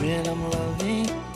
when I'm loving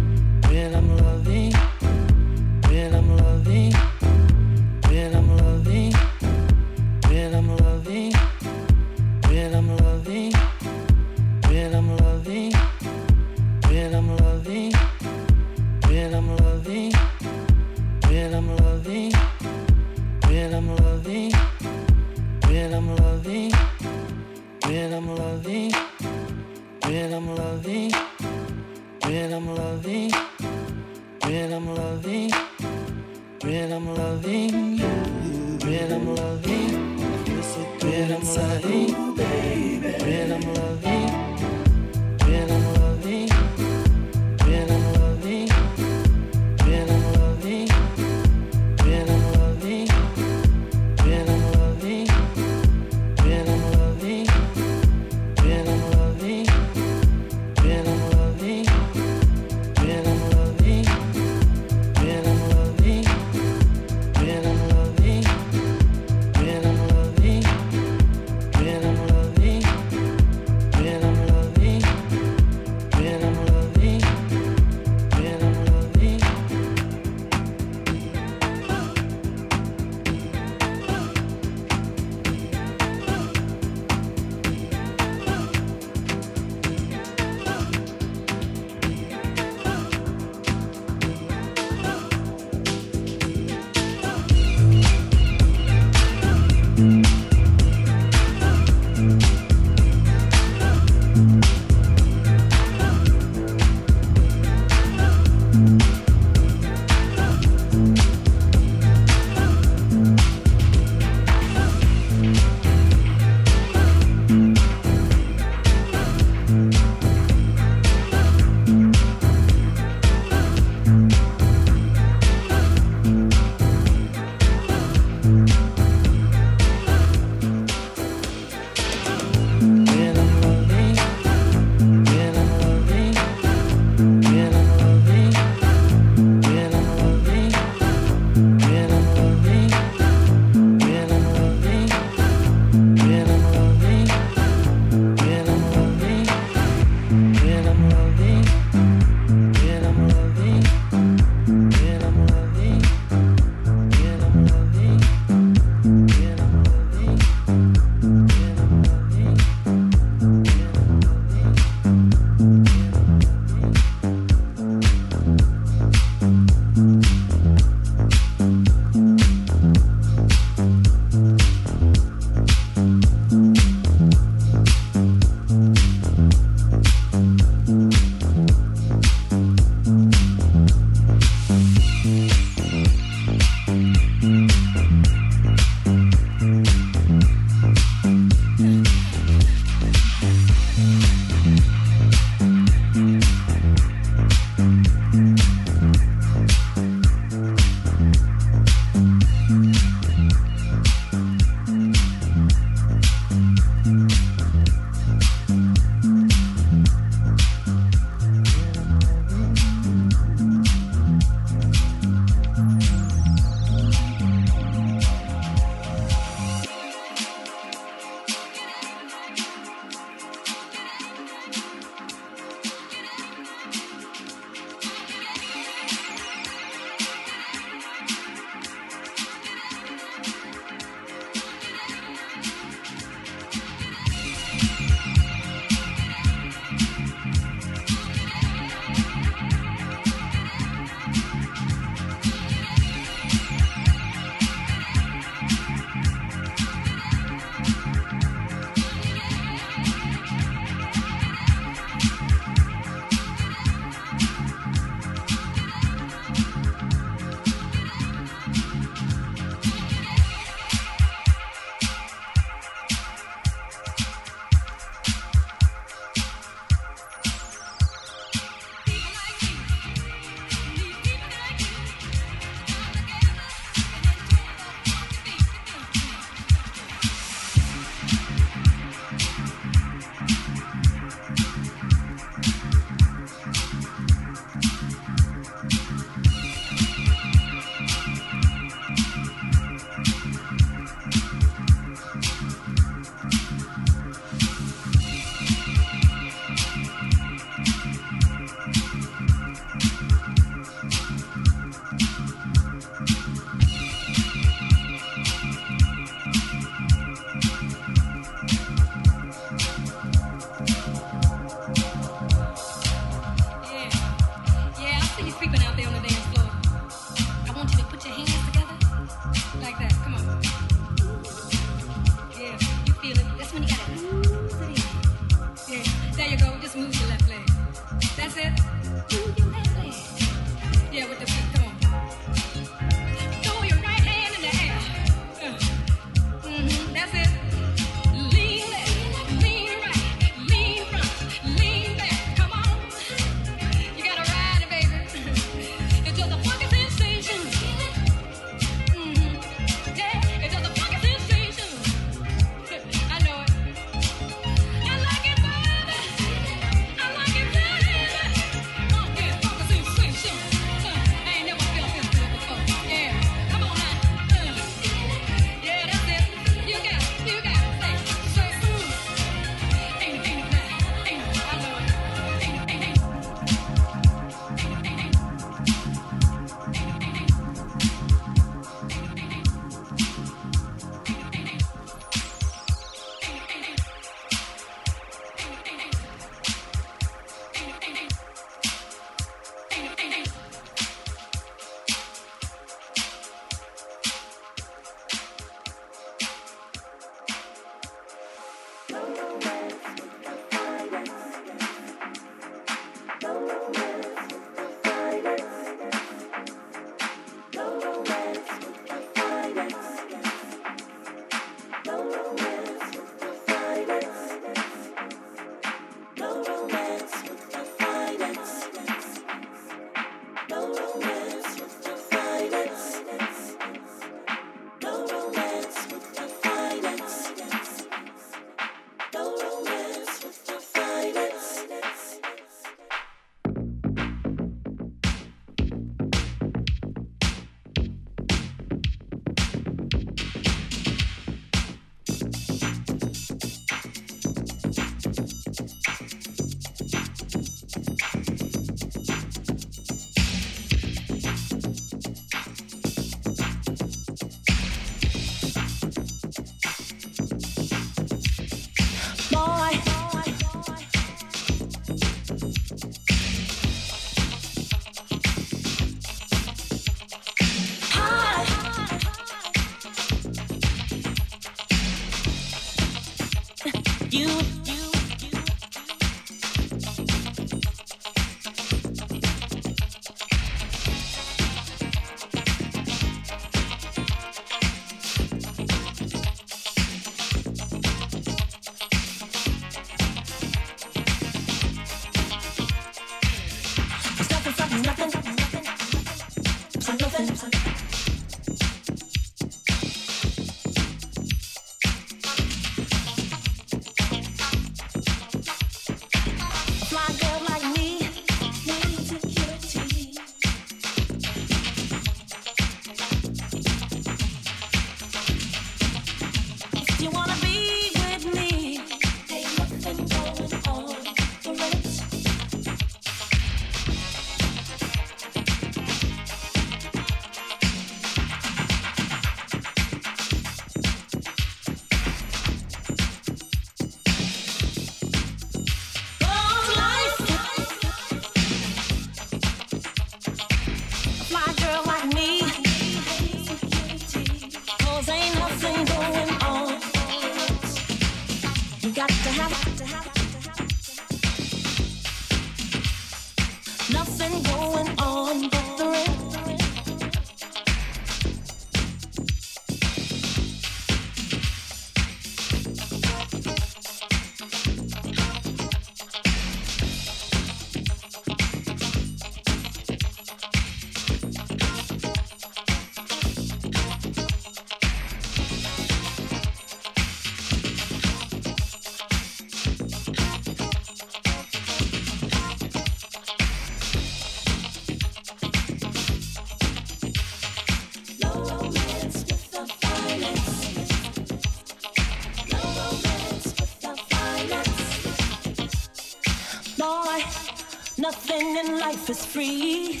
life is free.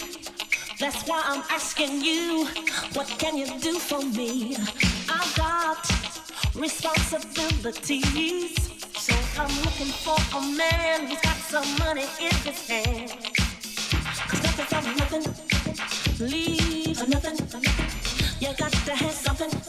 That's why I'm asking you, what can you do for me? I've got responsibilities. So I'm looking for a man who's got some money in his hand. Cause nothing from nothing leaves nothing. You got to have something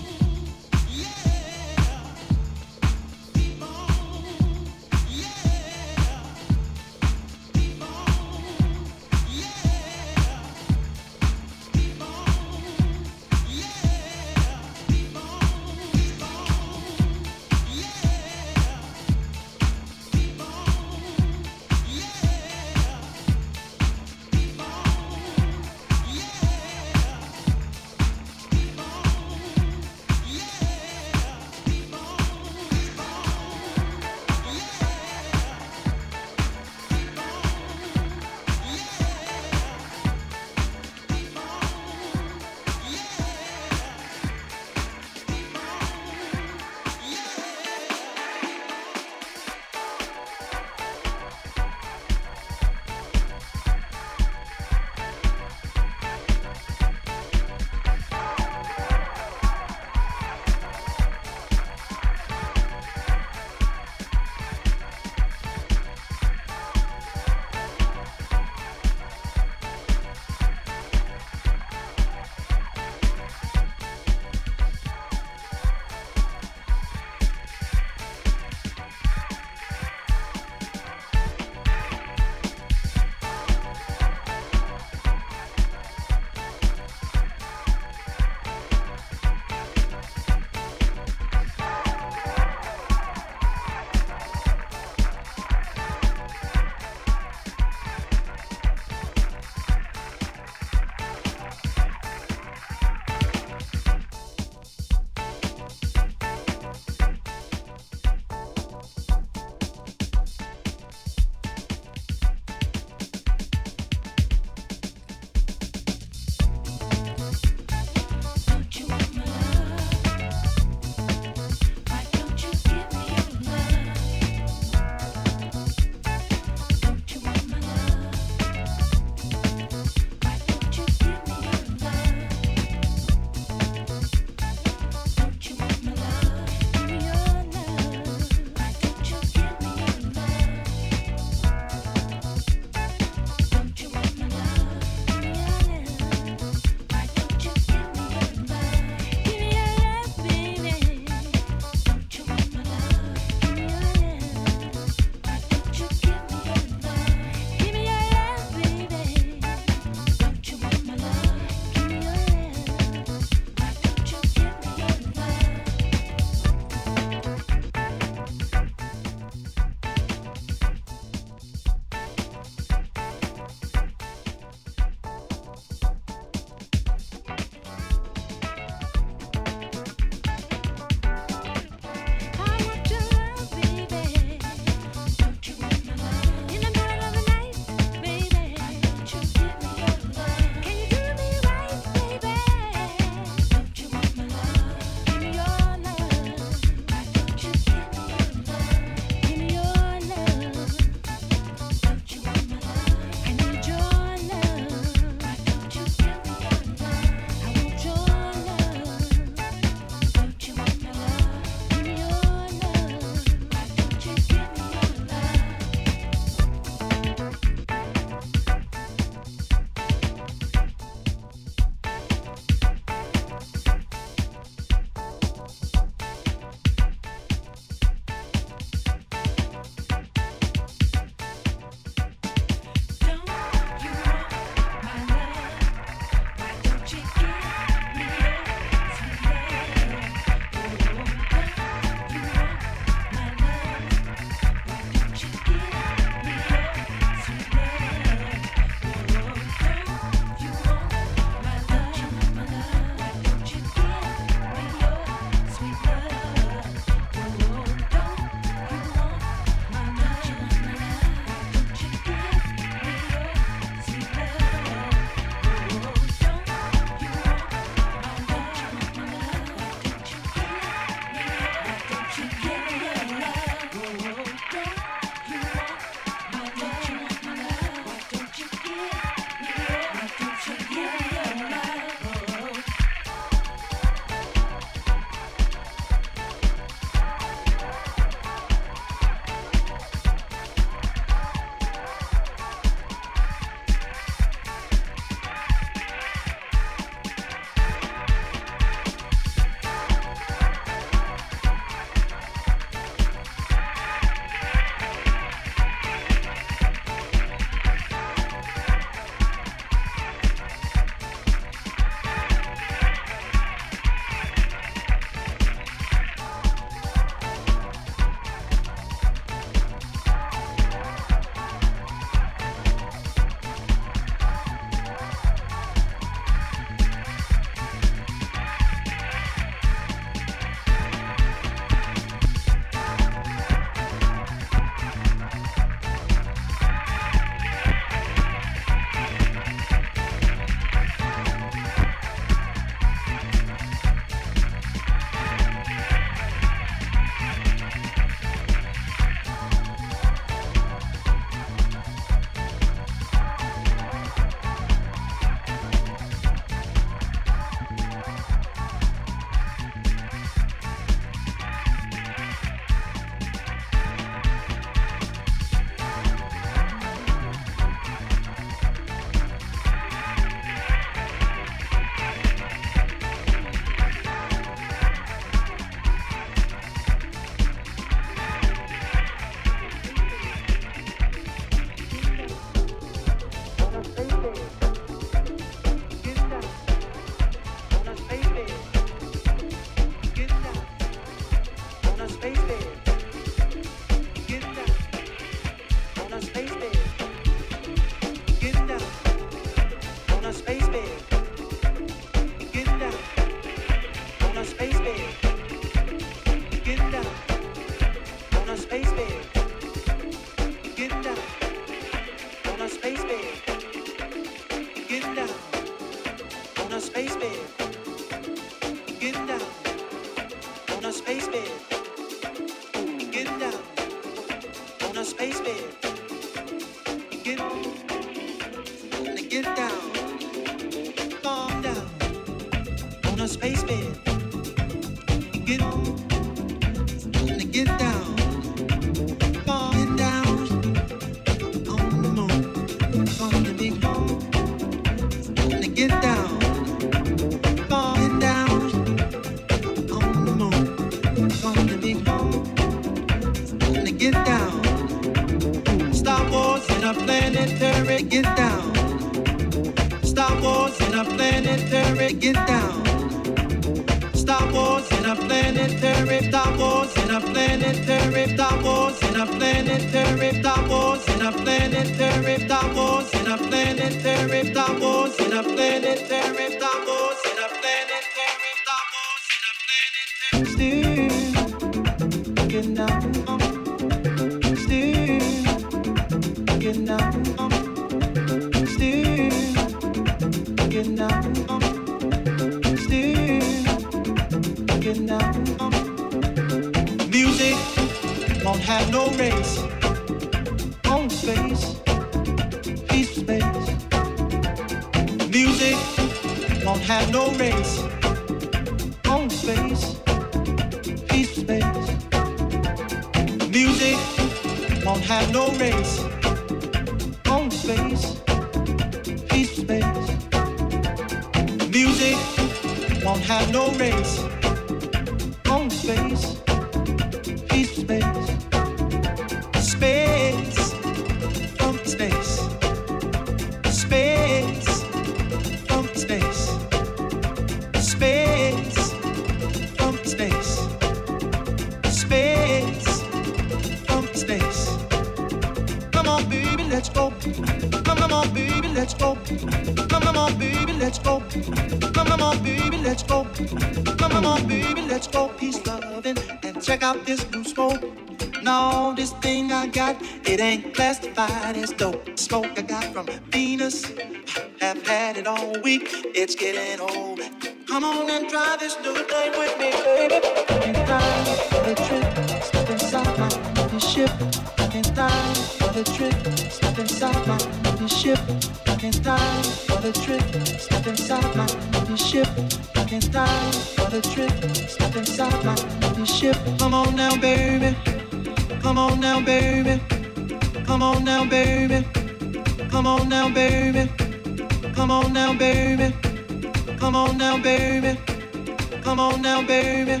Come on now, baby.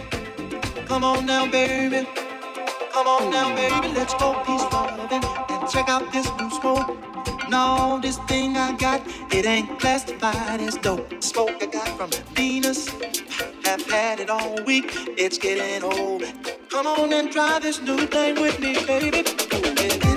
Come on now, baby. Come on now, baby. Let's go peace loving and check out this new smoke. No, this thing I got, it ain't classified. It's dope smoke I got from Venus. I've had it all week. It's getting old. Come on and try this new thing with me, baby.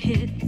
hit